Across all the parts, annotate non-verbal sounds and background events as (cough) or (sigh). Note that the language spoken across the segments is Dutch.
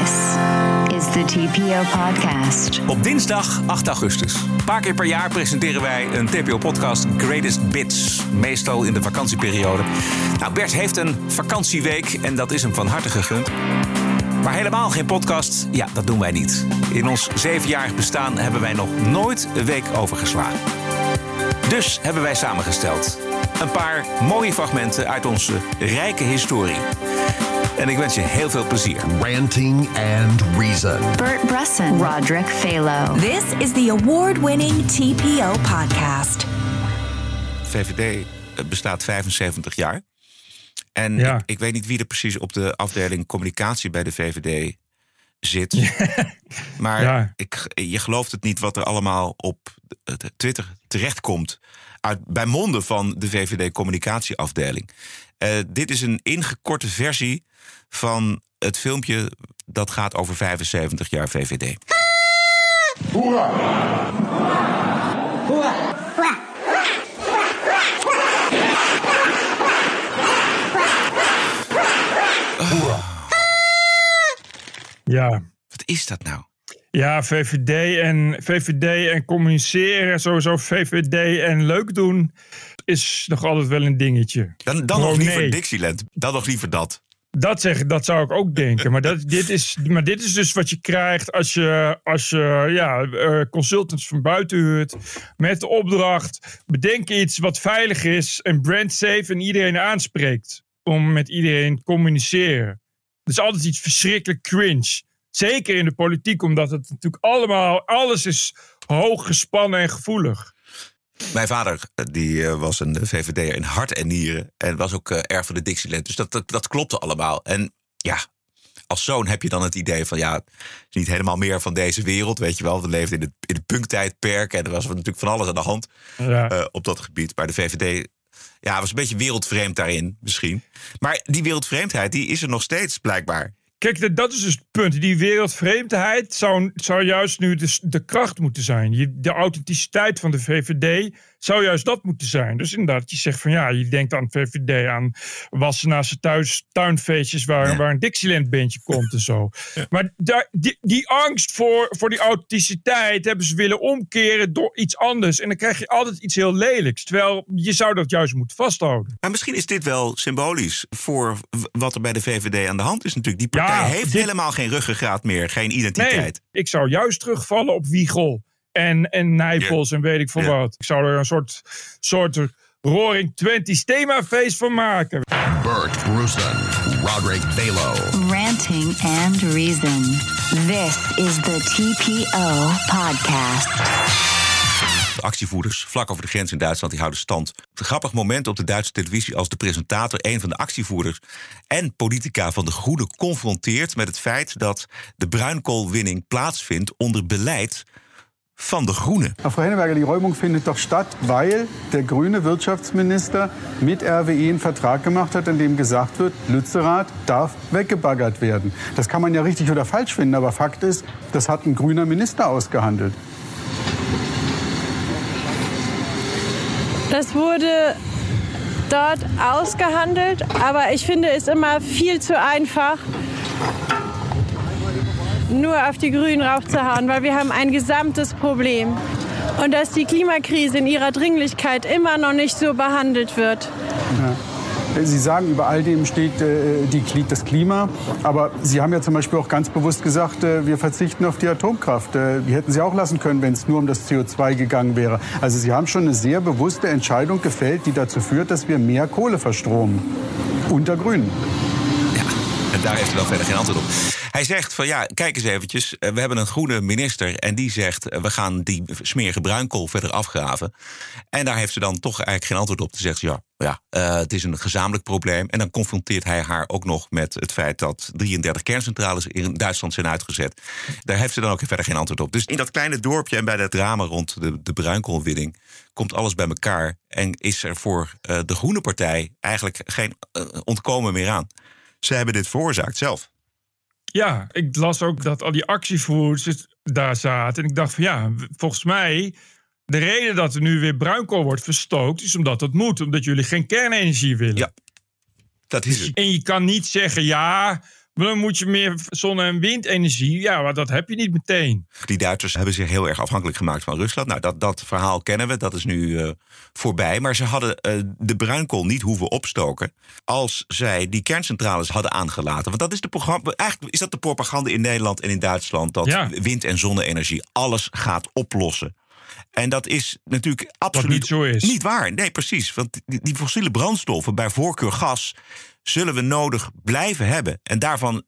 This is the TPO podcast. Op dinsdag 8 augustus. Een paar keer per jaar presenteren wij een TPO-podcast Greatest Bits. Meestal in de vakantieperiode. Nou, Bert heeft een vakantieweek en dat is hem van harte gegund. Maar helemaal geen podcast, ja, dat doen wij niet. In ons zevenjarig bestaan hebben wij nog nooit een week overgeslagen. Dus hebben wij samengesteld een paar mooie fragmenten uit onze rijke historie. En ik wens je heel veel plezier. Ranting and Reason. Bert Bresson, Roderick Phalo. This is the award winning TPO podcast. VVD bestaat 75 jaar. En Ja. ik, ik weet niet wie er precies op de afdeling communicatie bij de VVD zit. (laughs) Maar Ja. ik, je gelooft het niet wat er allemaal op Twitter terechtkomt. Uit, bij monden van de VVD communicatieafdeling. Eh, dit is een ingekorte versie van het filmpje dat gaat over 75 jaar VVD. Ja. Wat is dat nou? Ja, VVD en, VVD en communiceren, sowieso VVD en leuk doen, is nog altijd wel een dingetje. Dan, dan nog liever nee. Dixieland. Dan nog liever dat. Dat, zeg, dat zou ik ook denken. Maar, dat, (laughs) dit is, maar dit is dus wat je krijgt als je, als je ja, eh, consultants van buiten huurt. Met de opdracht: bedenk iets wat veilig is en brand safe en iedereen aanspreekt. Om met iedereen te communiceren. Dat is altijd iets verschrikkelijk cringe. Zeker in de politiek, omdat het natuurlijk allemaal, alles is hoog gespannen en gevoelig. Mijn vader eh, die, eh, was een VVD'er in hart en nieren. En was ook eh, erg van de Dixieland. Dus dat, dat, dat klopte allemaal. En ja, als zoon heb je dan het idee van... ja, niet helemaal meer van deze wereld, weet je wel. We leefden in het, in het punktijdperk. En er was natuurlijk van alles aan de hand Ja. eh, op dat gebied. Maar de VVD ja, was een beetje wereldvreemd daarin, misschien. Maar die wereldvreemdheid, die is er nog steeds, blijkbaar. Kijk, dat- is dus het punt. Die wereldvreemdheid zou, zou juist nu de, de kracht moeten zijn. De authenticiteit van de VVD zou juist dat moeten zijn. Dus inderdaad, je zegt van ja, je denkt aan VVD, aan Wassenaarse thuis, tuinfeestjes waar, Ja. waar een Dixieland bandje komt en zo. Maar daar, die, die angst voor, voor die authenticiteit hebben ze willen omkeren door iets anders. En dan krijg je altijd iets heel lelijks. Terwijl je zou dat juist moeten vasthouden. Maar misschien is dit wel symbolisch voor wat er bij de VVD aan de hand is natuurlijk. Die partij Ja, heeft dit- helemaal geen ruggengraat meer, geen Nee, identiteit. ik zou juist terugvallen op Wiegel en, en Nijpels en weet ik veel wat. Ik zou er een soort, soort Roaring Twenties themafeest van maken. Bert Bruson. Roderick Balo. Ranting and Reason. This is the TPO podcast. De actievoerders vlak over de grens in Duitsland die houden stand. Een grappig moment op de Duitse televisie als de presentator een van de actievoerders en politica van de Groenen confronteert met het feit dat de bruinkoolwinning plaatsvindt onder beleid van de Groenen. Frau Henneberger, die Räumung findet doch statt, weil der grüne Wirtschaftsminister mit RWE einen Vertrag gemacht hat, in dem gesagt wird, Lützerath darf weggebaggert werden. Das kann man ja richtig oder falsch finden, aber Fakt ist, das hat ein grüner Minister ausgehandelt. Das wurde dort ausgehandelt, aber ich finde es immer viel zu einfach, nur auf die Grünen raufzuhauen, weil wir haben ein gesamtes Problem. Und dass die Klimakrise in ihrer Dringlichkeit immer noch nicht so behandelt wird. Sie sagen, über all dem steht äh, die, das Klima, aber Sie haben ja zum Beispiel auch ganz bewusst gesagt, äh, wir verzichten auf die Atomkraft. Äh, die hätten Sie auch lassen können, wenn es nur um das CO2 gegangen wäre. Also Sie haben schon eine sehr bewusste Entscheidung gefällt, die dazu führt, dass wir mehr Kohle verstromen. Unter Grünen. En daar heeft hij dan verder geen antwoord op. Hij zegt van ja, kijk eens eventjes. eh, We hebben een groene minister en die zegt... eh, we gaan die smerige bruinkool verder afgraven. En daar heeft ze dan toch eigenlijk geen antwoord op. Ze zegt ja, ja eh, het is een gezamenlijk probleem. En dan confronteert hij haar ook nog met het feit... dat 33 kerncentrales in Duitsland zijn uitgezet. Daar heeft ze dan ook verder geen antwoord op. Dus in dat kleine dorpje en bij dat drama rond de, de bruinkoolwinning... komt alles bij elkaar en is er voor de groene partij... eigenlijk geen ontkomen meer aan. Ze hebben dit veroorzaakt zelf. Ja, ik las ook dat al die actievoerders daar zaten. En ik dacht van ja, volgens mij... De reden dat er nu weer bruinkool wordt verstookt... is omdat dat moet. Omdat jullie geen kernenergie willen. Ja, dat is het. En je kan niet zeggen, ja, Dan moet je meer zonne- en windenergie. Ja, maar dat heb je niet meteen. Die Duitsers hebben zich heel erg afhankelijk gemaakt van Rusland. Nou, dat, dat verhaal kennen we. Dat is nu eh, voorbij. Maar ze hadden eh, de bruinkool niet hoeven opstoken. als zij die kerncentrales hadden aangelaten. Want dat is de programma. Eigenlijk is dat de propaganda in Nederland en in Duitsland. dat Ja. wind- en zonne-energie alles gaat oplossen. En dat is natuurlijk absoluut niet zo is. niet waar. Nee, precies. Want die, die fossiele brandstoffen, bij voorkeur gas, zullen we nodig blijven hebben. En daarvan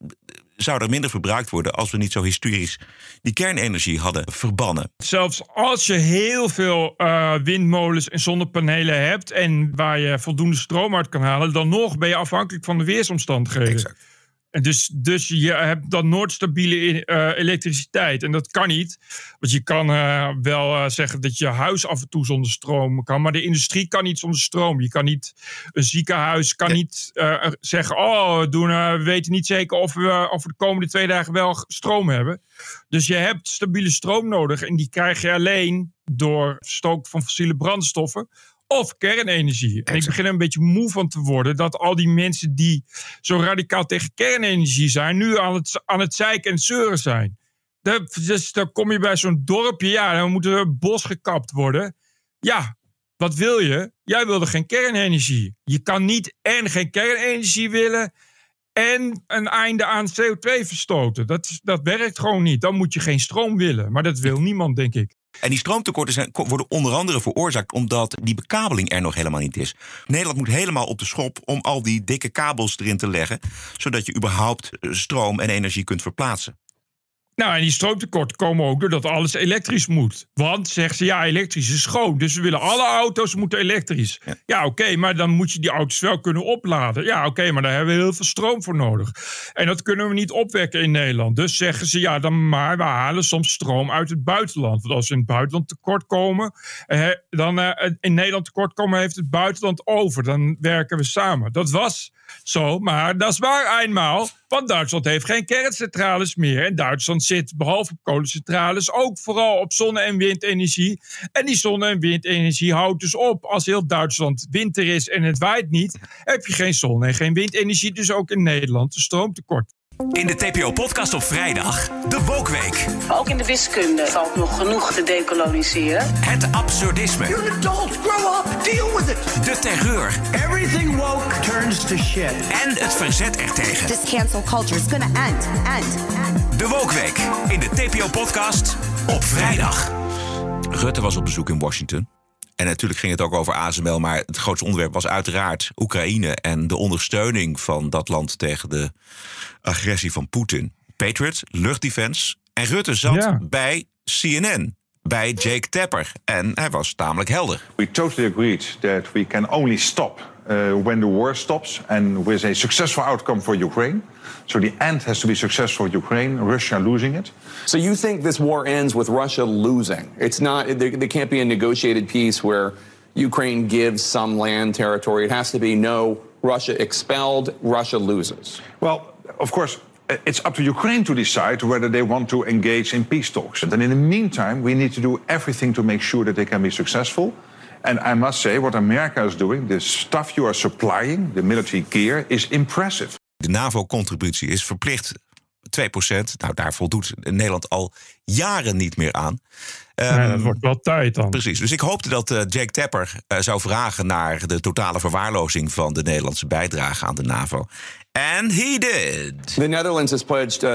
zou er minder verbruikt worden als we niet zo hysterisch die kernenergie hadden verbannen. Zelfs als je heel veel eh, windmolens en zonnepanelen hebt. en waar je voldoende stroom uit kan halen. dan nog ben je afhankelijk van de weersomstandigheden. Exact. En dus, dus je hebt dan nooit stabiele eh, elektriciteit. En dat kan niet. Want je kan eh, wel eh, zeggen dat je huis af en toe zonder stroom kan. Maar de industrie kan niet zonder stroom. Je kan niet, een ziekenhuis kan niet zeggen... oh, we, doen, we weten niet zeker of we, of we de komende twee dagen wel stroom hebben. Dus je hebt stabiele stroom nodig. En die krijg je alleen door stoken van fossiele brandstoffen of kernenergie. En ik begin er een beetje moe van te worden dat al die mensen die zo radicaal tegen kernenergie zijn, nu aan het, aan het zeiken en zeuren zijn. Dus dan kom je bij zo'n dorpje, ja, dan moet er een bos gekapt worden. Ja, wat wil je? Jij wilde geen kernenergie. Je kan niet en geen kernenergie willen en een einde aan CO2 verstoten. Dat, dat werkt gewoon niet. Dan moet je geen stroom willen. Maar dat wil niemand, denk ik. En die stroomtekorten zijn, worden onder andere veroorzaakt omdat die bekabeling er nog helemaal niet is. Nederland moet helemaal op de schop om al die dikke kabels erin te leggen, zodat je überhaupt eh, stroom en energie kunt verplaatsen. Nou, en die stroomtekorten komen ook doordat alles elektrisch moet. Want zeggen ze, ja, elektrisch is schoon. Dus we willen alle auto's moeten elektrisch. Ja, oké, maar dan moet je die auto's wel kunnen opladen. Ja, oké, maar daar hebben we heel veel stroom voor nodig. En dat kunnen we niet opwekken in Nederland. Dus zeggen ze, ja, dan maar we halen soms stroom uit het buitenland. Want als we in het buitenland tekort komen, eh, dan eh, in Nederland tekort komen, heeft het buitenland over. Dan werken we samen. Dat was zo, maar dat is waar eenmaal. Want Duitsland heeft geen kerncentrales meer. En Duitsland zit behalve op kolencentrales ook vooral op zonne- en windenergie. En die zonne- en windenergie houdt dus op. Als heel Duitsland winter is en het waait niet, heb je geen zon- en geen windenergie. Dus ook in Nederland een stroomtekort. In de TPO-podcast op vrijdag, de Wokweek. Ook in de wiskunde valt nog genoeg te decoloniseren. Het absurdisme, You're an adult. Grow up. Deal with it. de terreur Everything woke turns to shit. en het verzet ertegen. This cancel culture is gonna end, end, end. De Wokweek in de TPO-podcast op vrijdag. Rutte was op bezoek in Washington. En natuurlijk ging het ook over ASML, maar het grootste onderwerp was uiteraard Oekraïne en de ondersteuning van dat land tegen de agressie van Poetin. Patriot, luchtdefense. En Rutte zat Ja. bij CNN, bij Jake Tapper. En hij was tamelijk helder. We totally agreed that we can only stop uh, when the war stops and with a successful outcome for Ukraine. So the end has to be successful for Ukraine, Russia losing it. So you think this war ends with Russia losing? It's not. There, there can't be a negotiated peace where Ukraine gives some land territory. It has to be no. Russia expelled. Russia loses. Well, of course, uh, it's up to Ukraine to decide whether they want to engage in peace talks. And in the meantime, we need to do everything to make sure that they can be successful. And I must say, what America is doing, the stuff you are supplying, the military gear, is impressive. De NAVO-contributie is verplicht 2%. Nou, daar voldoet Nederland al jaren niet meer aan. En Ehm, het wordt wel tijd dan. Precies. Dus ik hoopte dat eh, Jake Tapper eh, zou vragen naar de totale verwaarlozing van de Nederlandse bijdrage aan de NAVO. And he did. The Netherlands has pledged uh,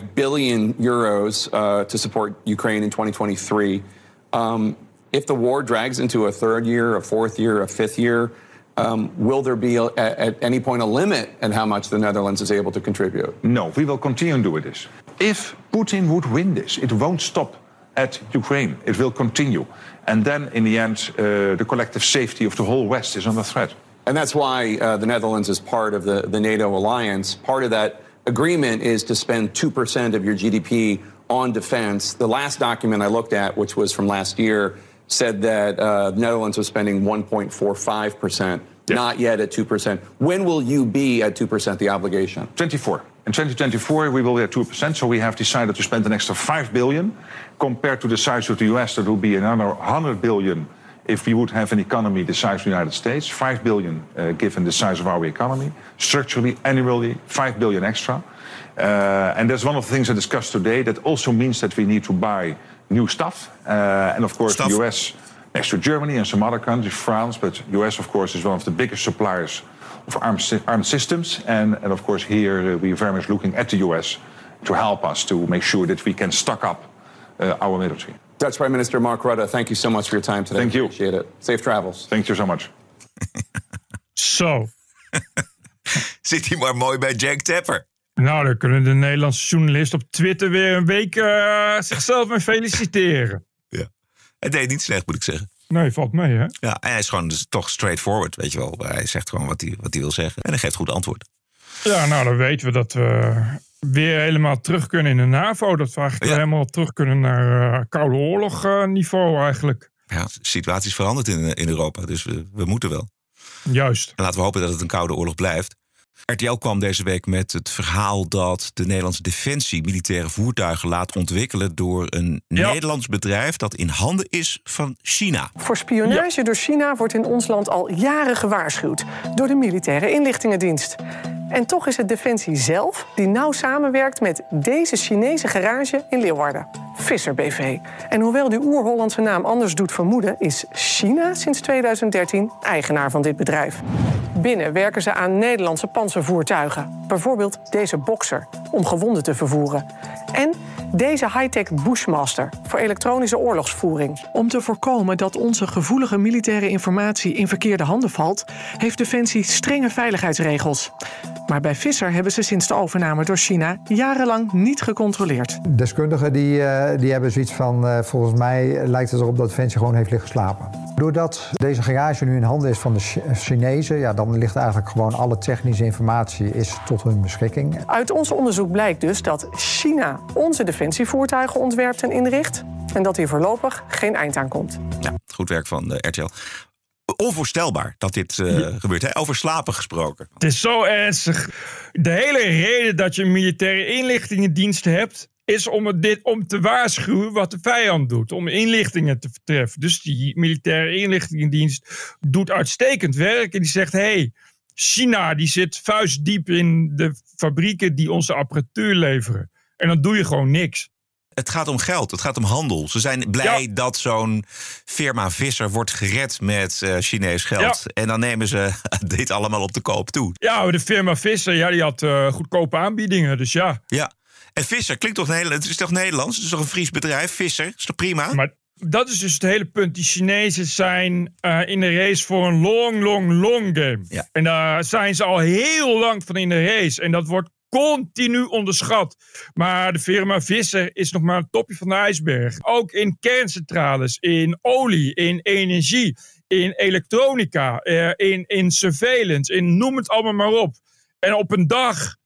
2.5 billion euros uh, to support Ukraine in 2023. Um, if the war drags into a third year, a fourth year, a fifth year, um, will there be a, at any point a limit at how much the Netherlands is able to contribute? No, we will continue doing this. If Putin would win this, it won't stop at Ukraine. It will continue. And then, in the end, uh, the collective safety of the whole West is under threat. And that's why uh, the Netherlands is part of the, the NATO alliance. Part of that agreement is to spend 2% of your GDP on defense. The last document I looked at, which was from last year, said that uh, Netherlands was spending 1.45%, not yet at 2%. When will you be at 2% the obligation? 24. In 2024, we will be at 2%, so we have decided to spend an extra 5 billion. Compared to the size of the US, that will be another 100 billion if we would have an economy the size of the United States, 5 billion uh, given the size of our economy, structurally, annually, 5 billion extra. Uh, and that's one of the things I discussed today. That also means that we need to buy new stuff. Uh, and of course, Stuff. the US, next to Germany and some other countries, France, but US, of course, is one of the biggest suppliers of armed, armed systems. And, and of course, here uh, we're very much looking at the US to help us to make sure that we can stock up uh, our military. Dutch Prime Minister Mark Rutte, thank you so much for your time today. Thank you. Appreciate it. Safe travels. Thank you so much. (laughs) Zo. Zit hij maar mooi bij Jack Tapper. Nou, dan kunnen de Nederlandse journalisten op Twitter weer een week eh, zichzelf mee feliciteren. Het deed niet slecht, moet ik zeggen. Nee, valt mee, hè? Ja, en hij is gewoon dus toch straightforward, weet je wel. Hij zegt gewoon wat hij, wat hij wil zeggen. En hij geeft goed antwoord. Ja, nou, dan weten we dat we weer helemaal terug kunnen in de NAVO. Dat we eigenlijk helemaal terug kunnen naar eh, Koude Oorlog eh, niveau eigenlijk. Ja, de situatie is veranderd in, in Europa, dus we, we moeten wel. Juist. En laten we hopen dat het een koude oorlog blijft. RTL kwam deze week met het verhaal dat de Nederlandse Defensie militaire voertuigen laat ontwikkelen door een Nederlands bedrijf dat in handen is van China. Voor spionage door China wordt in ons land al jaren gewaarschuwd door de militaire inlichtingendienst. En toch is het Defensie zelf die nauw samenwerkt met deze Chinese garage in Leeuwarden, Visser BV. En hoewel die oer-Hollandse naam anders doet vermoeden, is China sinds 2013 eigenaar van dit bedrijf. Binnen werken ze aan Nederlandse panzervoertuigen, bijvoorbeeld deze Boxer om gewonden te vervoeren. En deze high-tech Bushmaster voor elektronische oorlogsvoering. Om te voorkomen dat onze gevoelige militaire informatie in verkeerde handen valt, heeft Defensie strenge veiligheidsregels. Maar bij Visser hebben ze sinds de overname door China jarenlang niet gecontroleerd. Deskundigen die, eh, die hebben zoiets van, eh, volgens mij lijkt het erop dat Defensie gewoon heeft liggen slapen. Doordat deze garage nu in handen is van de Chi- Chinezen, ja, dan ligt eigenlijk gewoon alle technische informatie is tot hun beschikking. Uit ons onderzoek blijkt dus dat China onze defensievoertuigen ontwerpt en inricht. En dat hier voorlopig geen eind aan komt. Ja, goed werk van de RTL. Onvoorstelbaar dat dit eh, gebeurt. Hè? Over slapen gesproken. Het is zo ernstig. De hele reden dat je een militaire inlichtingendienst hebt, is om, dit, om te waarschuwen wat de vijand doet. Om inlichtingen te vertreffen. Dus die militaire inlichtingendienst doet uitstekend werk. En die zegt, hé, hey, China die zit vuistdiep in de fabrieken die onze apparatuur leveren. En dan doe je gewoon niks. Het gaat om geld, het gaat om handel. Ze zijn blij dat zo'n firma Visser wordt gered met eh, Chinees geld. En dan nemen ze (laughs) dit allemaal op de koop toe. Ja, de firma Visser, ja, die had eh, goedkope aanbiedingen. Dus ja. Ja. En Visser klinkt toch? Het is toch Nederlands? Het is toch een Fries bedrijf? Visser, is toch prima? Maar dat is dus het hele punt. Die Chinezen zijn eh, in de race voor een long, long, long game. En daar zijn ze al heel lang van in de race. En dat wordt continu onderschat. Maar de firma Visser is nog maar een topje van de ijsberg. Ook in kerncentrales, in olie, in energie, in elektronica, eh, in, in surveillance, in noem het allemaal maar op. En op een dag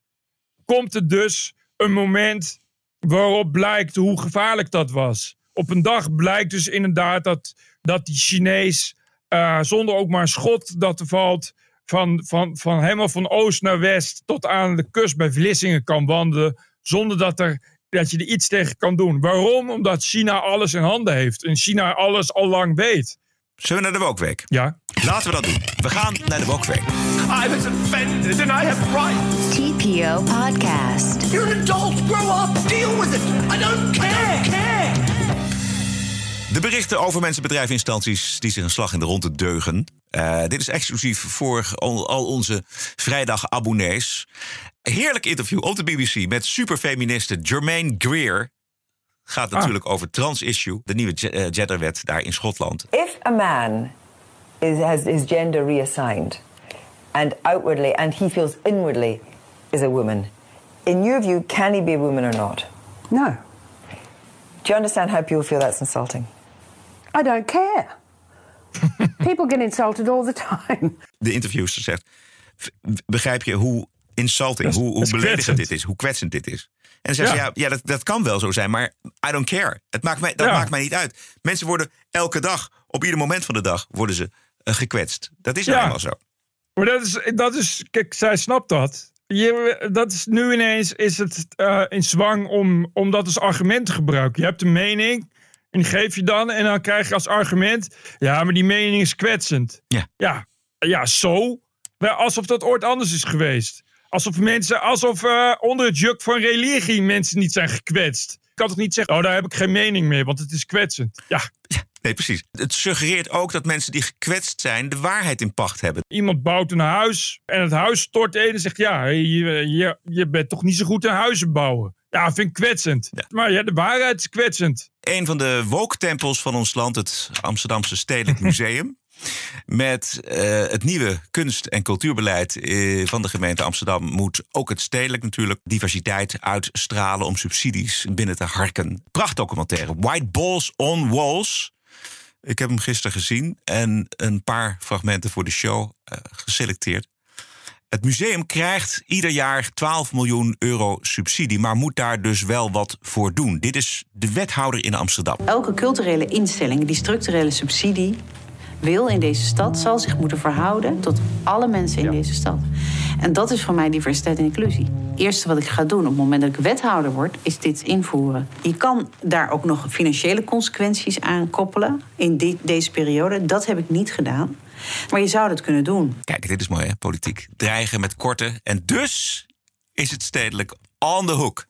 komt er dus een moment waarop blijkt hoe gevaarlijk dat was. Op een dag blijkt dus inderdaad dat, dat die Chinees, eh, zonder ook maar schot dat er valt, van, van, van helemaal van oost naar west tot aan de kust bij Vlissingen kan wandelen, zonder dat, er, dat je er iets tegen kan doen. Waarom? Omdat China alles in handen heeft en China alles al lang weet. Zullen we naar de Wokweek? Ja. Laten we dat doen. We gaan naar de Wokweek. I was offended and I have rights. TPO Podcast. You're an adult. Grow up. Deal with it. I don't care. care. De berichten over mensen, bedrijven, instanties die zich een slag in de ronde deugen. Eh, dit is exclusief voor al, onze vrijdag-abonnees. Heerlijk interview op de BBC met superfeministe Germaine Greer. Gaat natuurlijk over trans-issue, de nieuwe ge- eh, genderwet daar in Schotland. If a man is, has his gender reassigned and outwardly and he feels inwardly is a woman, in your view, can he be a woman or not? No. Do you understand how people feel that's insulting? I don't care. People get insulted all the time. De interviewster zegt: "V- Begrijp je hoe insulting, is- hoe, hoe is beledigend kwetsend. dit is, hoe kwetsend dit is? En dan zegt Ja. ze: Ja, ja dat, dat kan wel zo zijn, maar I don't care. Het maakt mij, dat Ja. maakt mij niet uit. Mensen worden elke dag, op ieder moment van de dag, worden ze eh, gekwetst. Dat is nou Ja. helemaal zo. Maar dat is, dat is, kijk, zij snapt dat. Je, dat is nu ineens is het eh, in zwang om, om dat als argument te gebruiken. Je hebt een mening, En die geef je dan. En dan krijg je als argument. Ja, maar die mening is kwetsend. Ja. Ja, ja zo. Alsof dat ooit anders is geweest. Alsof mensen, alsof eh, onder het juk van religie mensen niet zijn gekwetst. Ik kan toch niet zeggen, oh, daar heb ik geen mening mee, want het is kwetsend. Ja, Nee, precies. Het suggereert ook dat mensen die gekwetst zijn de waarheid in pacht hebben. iemand bouwt een huis en het huis stort in en zegt, ja, je, je, je bent toch niet zo goed in huizen bouwen. Ja, vind ik kwetsend. Maar ja, de waarheid is kwetsend. Een van de woke-tempels van ons land, het Amsterdamse Stedelijk (laughs) Museum. Met eh, het nieuwe kunst- en cultuurbeleid eh, van de gemeente Amsterdam moet ook het stedelijk natuurlijk diversiteit uitstralen om subsidies binnen te harken. Prachtdocumentaire White Balls on Walls. Ik heb hem gisteren gezien en een paar fragmenten voor de show eh, geselecteerd. Het museum krijgt ieder jaar 12 miljoen euro subsidie, maar moet daar dus wel wat voor doen. Dit is de wethouder in Amsterdam. Elke culturele instelling die structurele subsidie wil in deze stad, zal zich moeten verhouden tot alle mensen in deze stad. En dat is voor mij diversiteit en inclusie. Het eerste wat ik ga doen op het moment dat ik wethouder word, is dit invoeren. Je kan daar ook nog financiële consequenties aan koppelen in deze periode. Dat heb ik niet gedaan. Maar je zou dat kunnen doen. Kijk, dit is mooi hè, politiek. Dreigen met korte. En dus is het stedelijk on the hook.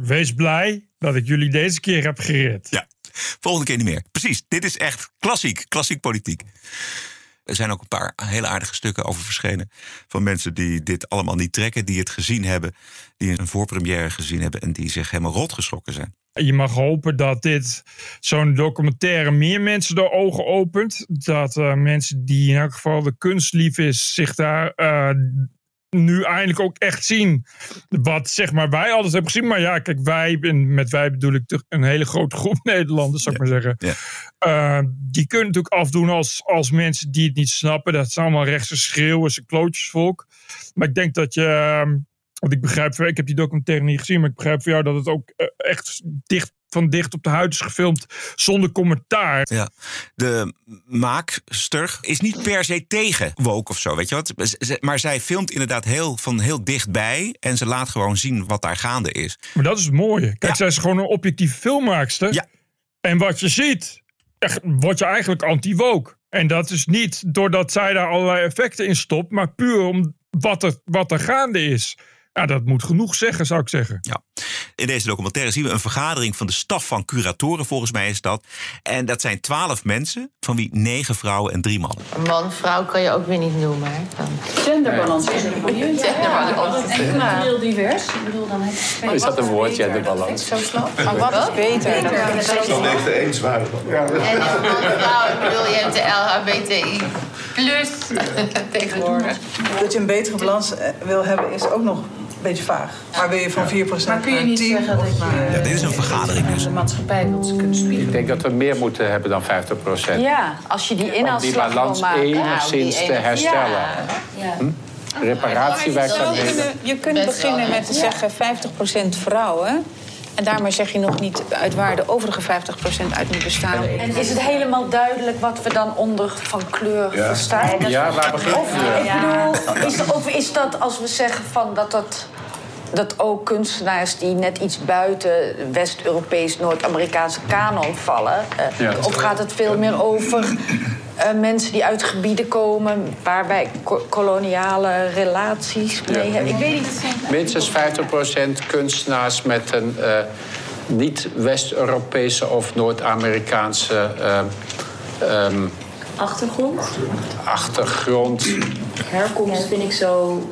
Wees blij dat ik jullie deze keer heb gered. Ja, volgende keer niet meer. Precies, dit is echt klassiek, klassiek politiek. Er zijn ook een paar hele aardige stukken over verschenen. Van mensen die dit allemaal niet trekken, die het gezien hebben, die een voorpremière gezien hebben en die zich helemaal rot geschrokken zijn. Je mag hopen dat dit zo'n documentaire meer mensen de ogen opent. Dat eh, mensen die in elk geval de kunst lief is, zich daar eh, nu eindelijk ook echt zien. Wat zeg maar wij altijd hebben gezien. Maar ja, kijk, wij, en met wij bedoel ik een hele grote groep (laughs) Nederlanders, zou ik maar zeggen. Ja. Eh, die kunnen natuurlijk afdoen als, als mensen die het niet snappen. Dat zijn allemaal rechtse schreeuwers en klootjesvolk. Maar ik denk dat je. ehm, Want ik begrijp, ik heb die documentaire niet gezien, maar ik begrijp van jou dat het ook eh, echt dicht, van dicht op de huid is gefilmd zonder commentaar. Ja, de maakster is niet per se tegen woke of zo, weet je wat? Maar zij filmt inderdaad heel, van heel dichtbij en ze laat gewoon zien wat daar gaande is. Maar dat is het mooie. Kijk, zij is gewoon een objectieve filmmaakster. Ja. En wat je ziet, echt, word je eigenlijk anti-woke. En dat is niet doordat zij daar allerlei effecten in stopt, maar puur om wat er, wat er gaande is. Ja, dat moet genoeg zeggen, zou ik zeggen. Ja. In deze documentaire zien we een vergadering van de staf van curatoren, volgens mij is dat. En dat zijn twaalf mensen, van wie negen vrouwen en drie mannen. Man, vrouw kan je ook weer niet noemen. hè, dan. Genderbalans is Genderbalans. Heel divers. Ik bedoel, dan heb Is dat een woord, genderbalans? Zo slap. Maar wat is beter? Dan heeft de eens waar. En man, vrouw, ik bedoel, je hebt de LHBTI plus (laughs) tegenwoordig. Dat je een betere balans eh, wil hebben is ook nog een beetje vaag. Maar wil je van 4% Maar kun je naar niet 10 zeggen dat of naar... Ja, dit is een vergadering dus. de maatschappij wilt ze kunnen spiegelen? Ik denk dat we meer moeten hebben dan 50 procent. Ja, als je die Om die inhaalslag wil balans maken. enigszins te herstellen. Ja. Reparatiewerkzaamheden. Je kunt beginnen met te zeggen 50% vrouwen. En daarmee zeg je nog niet uit waar de overige 50% uit moet bestaan. En is het helemaal duidelijk wat we dan onder van kleur Ja. verstaan? Ja, waar ik bedoel, is, of is dat als we zeggen van dat dat... Dat ook kunstenaars die net iets buiten West-Europees, Noord-Amerikaanse kanon vallen. eh, Ja. Of gaat het veel meer over eh, mensen die uit gebieden komen waar wij ko- koloniale relaties mee Ja. hebben? Ik weet niet. Minstens 50 procent kunstenaars met een eh, niet-West-Europese of Noord-Amerikaanse eh, ehm, Achtergrond? achtergrond. Herkomst vind ik zo...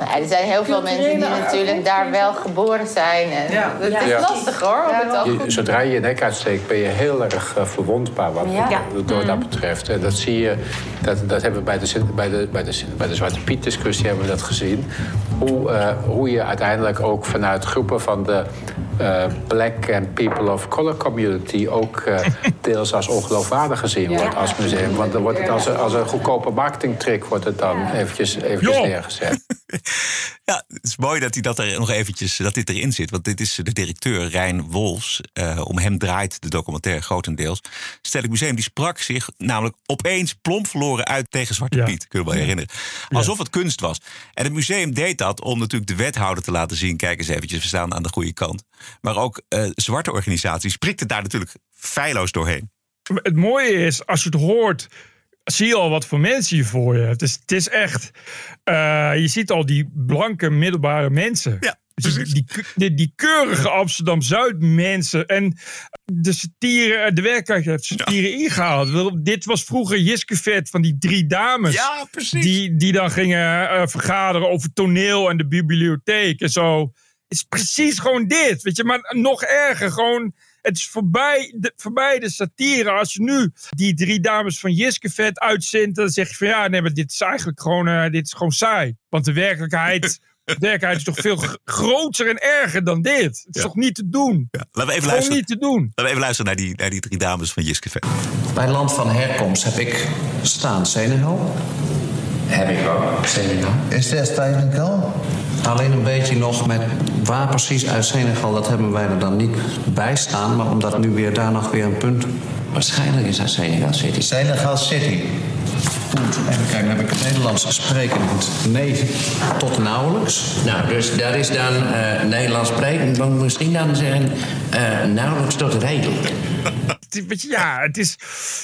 Ja, er zijn heel veel mensen die natuurlijk daar wel geboren zijn. En Het is Ja. lastig hoor. Om het Je- zodra je je nek uitsteekt, ben je heel erg eh, verwondbaar wat Ja. door dat betreft. En dat zie je, dat, dat hebben we bij de, bij de, bij de, bij de Zwarte Piet discussie hebben we dat gezien. Hoe, eh, hoe je uiteindelijk ook vanuit groepen van de eh, black and people of color community ook (laughs) deels als ongeloofwaardig gezien wordt als museum. Want dan wordt het als een, als een goedkope marketingtrick wordt het dan eventjes, eventjes neergezet. (laughs) Ja, het is mooi dat, hij dat er nog eventjes dat dit erin zit. Want dit is de directeur Rijn Wolfs. Eh, om hem draait de documentaire grotendeels. Stedelijk Museum die sprak zich namelijk opeens plomp verloren uit tegen Zwarte Piet. Kun je wel herinneren. Alsof het kunst was. En het museum deed dat om natuurlijk de wethouder te laten zien. Kijk eens eventjes, we staan aan de goede kant. Maar ook eh, zwarte organisaties prikten daar natuurlijk feilloos doorheen. Het mooie is, als je het hoort, zie je al wat voor mensen je voor je hebt. Dus het is echt, eh, je ziet al die blanke middelbare mensen. Ja. Die, die, die, keurige Amsterdam-Zuid mensen. En de satire, de werkelijkheid heeft satire ingehaald. Dit was vroeger Jiske Vet van die drie dames. Ja, precies. Die, die dan gingen uh, vergaderen over toneel en de bibliotheek en zo. Het is precies gewoon dit. Weet je, maar nog erger. Gewoon het is voorbij de, voorbij de satire. Als je nu die drie dames van Jiske vet uitzendt, dan zeg je van ja, nee, maar dit is eigenlijk gewoon, uh, dit is gewoon saai. Want de werkelijkheid. (laughs) De werkelijkheid is toch veel groter en erger dan dit. Het is Ja. toch niet te doen? Ja, laten we even luisteren. niet te doen. Laten we even luisteren naar die, naar die drie dames van Jiske Vet. Bij land van herkomst heb ik staan Senegal. Heb ik ook, Senegal. Is dat Senegal? Alleen een beetje nog met waar precies uit Senegal, dat hebben wij er dan niet bij staan. Maar omdat nu weer daar nog weer een punt. Waarschijnlijk is dat Senegal City. Senegal City. Goed, even kijken, dan heb ik het Nederlands sprekend. Nee, tot nauwelijks. Nou, dus dat is dan eh, Nederlands spreken. Dan misschien dan zeggen eh, nauwelijks tot redelijk. Het is- weet je, ja, het is.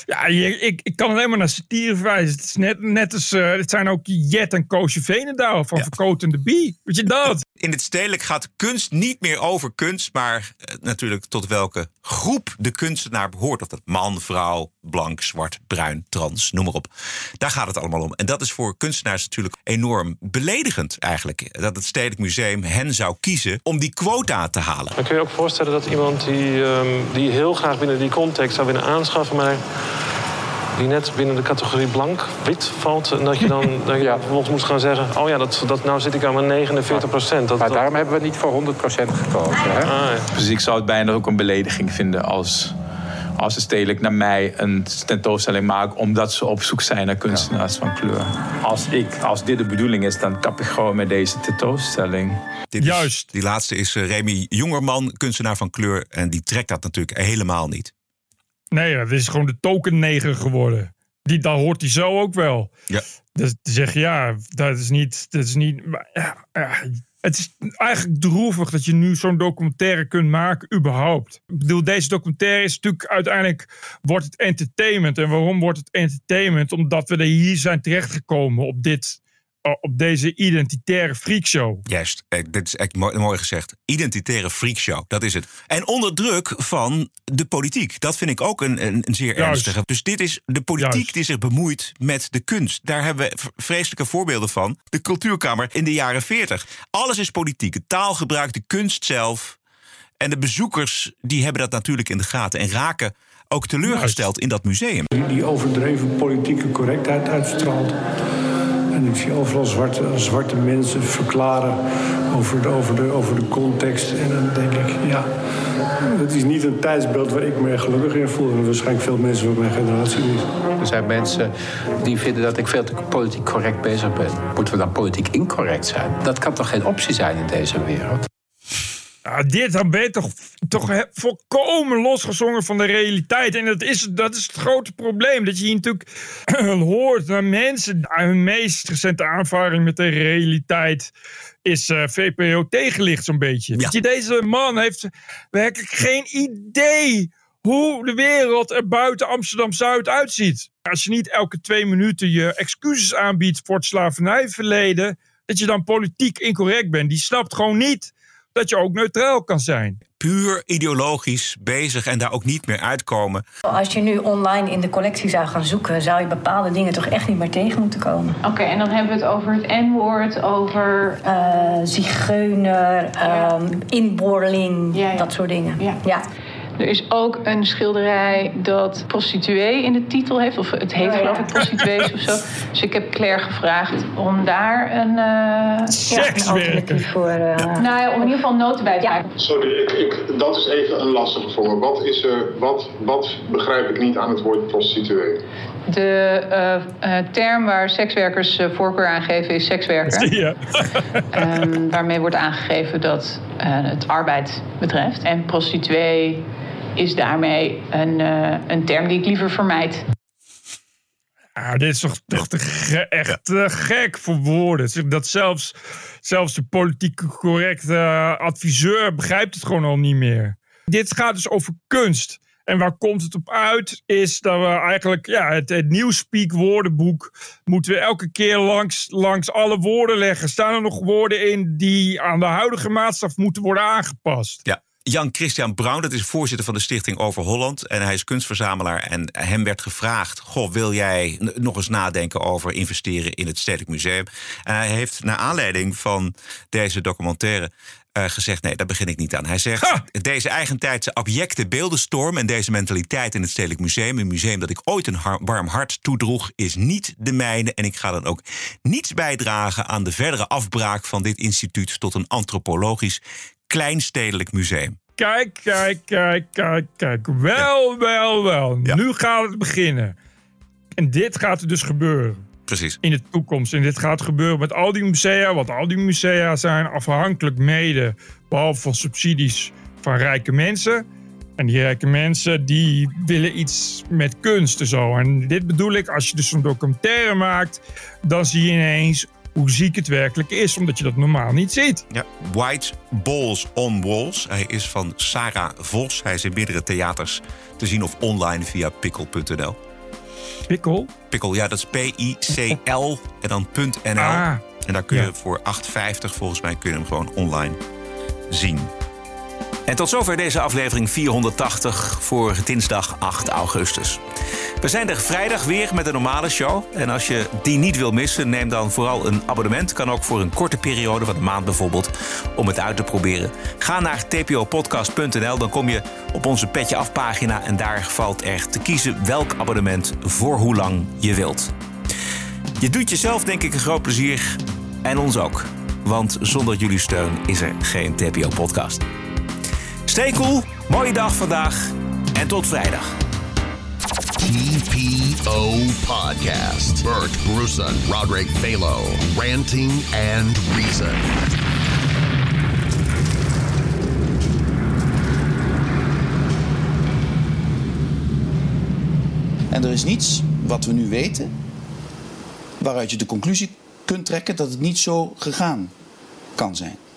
Ja, je- ik, ik kan alleen maar naar satire verwijzen. Het is net, net als. eh, het zijn ook Jet en Koosje Venendaal van Verkoten de Bie. Weet je dat? In het stedelijk gaat kunst niet meer over kunst, maar eh, natuurlijk tot welke groep de kunstenaar behoort. Of dat man, vrouw, blank, zwart, bruin, trans, noem maar op. Daar gaat het allemaal om. En dat is voor kunstenaars natuurlijk enorm beledigend eigenlijk. Dat het Stedelijk Museum hen zou kiezen om die quota te halen. Dan kun je ook voorstellen dat iemand die, ehm, die heel graag binnen die context zou willen aanschaffen, maar die net binnen de categorie blank, wit valt. En dat je dan (laughs) dat je vervolgens moet gaan zeggen: Oh ja, dat, dat, nou zit ik aan mijn 49 procent. Dat, Maar daarom hebben we niet voor 100% gekozen. Hè? Ah, Dus ik zou het bijna ook een belediging vinden als, als ze stedelijk naar mij een tentoonstelling maken omdat ze op zoek zijn naar kunstenaars van kleur. Als, ik, als dit de bedoeling is, dan kap ik gewoon met deze tentoonstelling. Juist. Die laatste is eh, Remy Jongerman, kunstenaar van kleur. En die trekt dat natuurlijk helemaal niet. Nee, het is gewoon de token neger geworden. Die, dat hoort hij zo ook wel. Ja. Dus zeggen, ja, dat is niet. Dat is niet maar, ja, ja, het is eigenlijk droevig dat je nu zo'n documentaire kunt maken, überhaupt. Ik bedoel, deze documentaire is natuurlijk uiteindelijk. wordt het entertainment. En waarom wordt het entertainment? Omdat we er hier zijn terechtgekomen op dit. Op deze identitaire freakshow. Juist, eh, dit is echt mooi, mooi gezegd. Identitaire freakshow, dat is het. En onder druk van de politiek. Dat vind ik ook een, een, een zeer Juist. ernstige. Dus dit is de politiek die zich bemoeit met de kunst. Daar hebben we vreselijke voorbeelden van. De Cultuurkamer in de jaren 40. Alles is politiek. De taalgebruik, de kunst zelf. En de bezoekers die hebben dat natuurlijk in de gaten. En raken ook teleurgesteld in dat museum. Die, die overdreven politieke correctheid uitstraalt. En ik zie overal zwarte, mensen verklaren over de, over, de, over de context. En dan denk ik, ja, het is niet een tijdsbeeld waar ik me gelukkig in voel. En waarschijnlijk veel mensen van mijn generatie niet. Er zijn mensen die vinden dat ik veel te politiek correct bezig ben. Moeten we dan politiek incorrect zijn? Dat kan toch geen optie zijn in deze wereld? Ja, dit dan ben je toch, toch he- volkomen losgezongen van de realiteit. En dat is, dat is het grote probleem. Dat je hier natuurlijk (clears throat) hoort naar mensen. Hun meest recente aanvaring met de realiteit is eh, VPO tegenlicht zo'n beetje. Weet je, deze man heeft werkelijk geen idee hoe de wereld er buiten Amsterdam-Zuid uitziet. Als je niet elke twee minuten je excuses aanbiedt voor het slavernijverleden... dat je dan politiek incorrect bent. Die snapt gewoon niet dat je ook neutraal kan zijn. Puur ideologisch bezig en daar ook niet meer uitkomen. Als je nu online in de collectie zou gaan zoeken, zou je bepaalde dingen toch echt niet meer tegen moeten komen. Oké, en dan hebben we het over het N-woord, over... Eh, zigeuner, ehm, inboorling, dat soort dingen. Ja. Er is ook een schilderij dat prostituee in de titel heeft. Of het heet Oh, ja. geloof ik prostituees of zo. Dus ik heb Claire gevraagd om daar een... eh Sekswerker. Voor, eh, Nou ja, om in ieder geval noten bij te maken. Sorry, ik, ik, dat is even een lastige voor me. Wat, is er, wat, wat begrijp ik niet aan het woord prostituee? De uh, uh, term waar sekswerkers uh, voorkeur aan geven is sekswerker. (laughs) Ja. um, waarmee wordt aangegeven dat het arbeid betreft. En prostituee is daarmee een, een term die ik liever vermijd. Ah, dit is toch, toch te echt te gek voor woorden. Dat zelfs, zelfs de politiek correcte adviseur begrijpt het gewoon al niet meer. Dit gaat dus over kunst. En waar komt het op uit? Is dat we eigenlijk ja, het, het Nieuwspeak woordenboek moeten we elke keer langs, langs alle woorden leggen. Staan er nog woorden in die aan de huidige maatstaf moeten worden aangepast? Ja. Jan Christian Brown, dat is voorzitter van de Stichting Over Holland. En hij is kunstverzamelaar. En hem werd gevraagd: Goh, wil jij nog eens nadenken over investeren in het Stedelijk Museum? En hij heeft, naar aanleiding van deze documentaire. Uh, gezegd: nee, daar begin ik niet aan. Hij zegt: deze eigentijdse abjecte beeldenstorm en deze mentaliteit in het Stedelijk Museum, een museum dat ik ooit een warm hart toedroeg, is niet de mijne. En ik ga dan ook niets bijdragen aan de verdere afbraak van dit instituut tot een antropologisch kleinstedelijk museum. Kijk, kijk, kijk, kijk, kijk. Wel, wel, wel. Nu gaat het beginnen. En dit gaat er dus gebeuren. Precies. In de toekomst. En dit gaat gebeuren met al die musea. Want al die musea zijn afhankelijk mede, behalve van subsidies van rijke mensen. En die rijke mensen die willen iets met kunst en zo. En dit bedoel ik, als je dus een documentaire maakt, dan zie je ineens hoe ziek het werkelijk is, omdat je dat normaal niet ziet. Ja, White Balls on Walls. Hij is van Sarah Vos. Hij is in meerdere theaters te zien of online via pikkel.nl. Pikkel? Pikkel, ja, dat is P-I-C-L en dan .nl. Ah, en daar kun je voor 8,50 volgens mij kun je hem gewoon online zien. En tot zover deze aflevering 480 voor dinsdag 8 augustus. We zijn er vrijdag weer met een normale show. En als je die niet wil missen, neem dan vooral een abonnement. Kan ook voor een korte periode, van een maand bijvoorbeeld, om het uit te proberen. Ga naar tpopodcast.nl, dan kom je op onze Petje Af pagina... en daar valt er te kiezen welk abonnement voor hoe lang je wilt. Je doet jezelf denk ik een groot plezier en ons ook. Want zonder jullie steun is er geen TPO-podcast. Stay cool, mooie dag vandaag en tot vrijdag. TPO Podcast. Bert Bruson, Roderick Balo, Ranting and Reason. En er is niets wat we nu weten waaruit je de conclusie kunt trekken dat het niet zo gegaan kan zijn.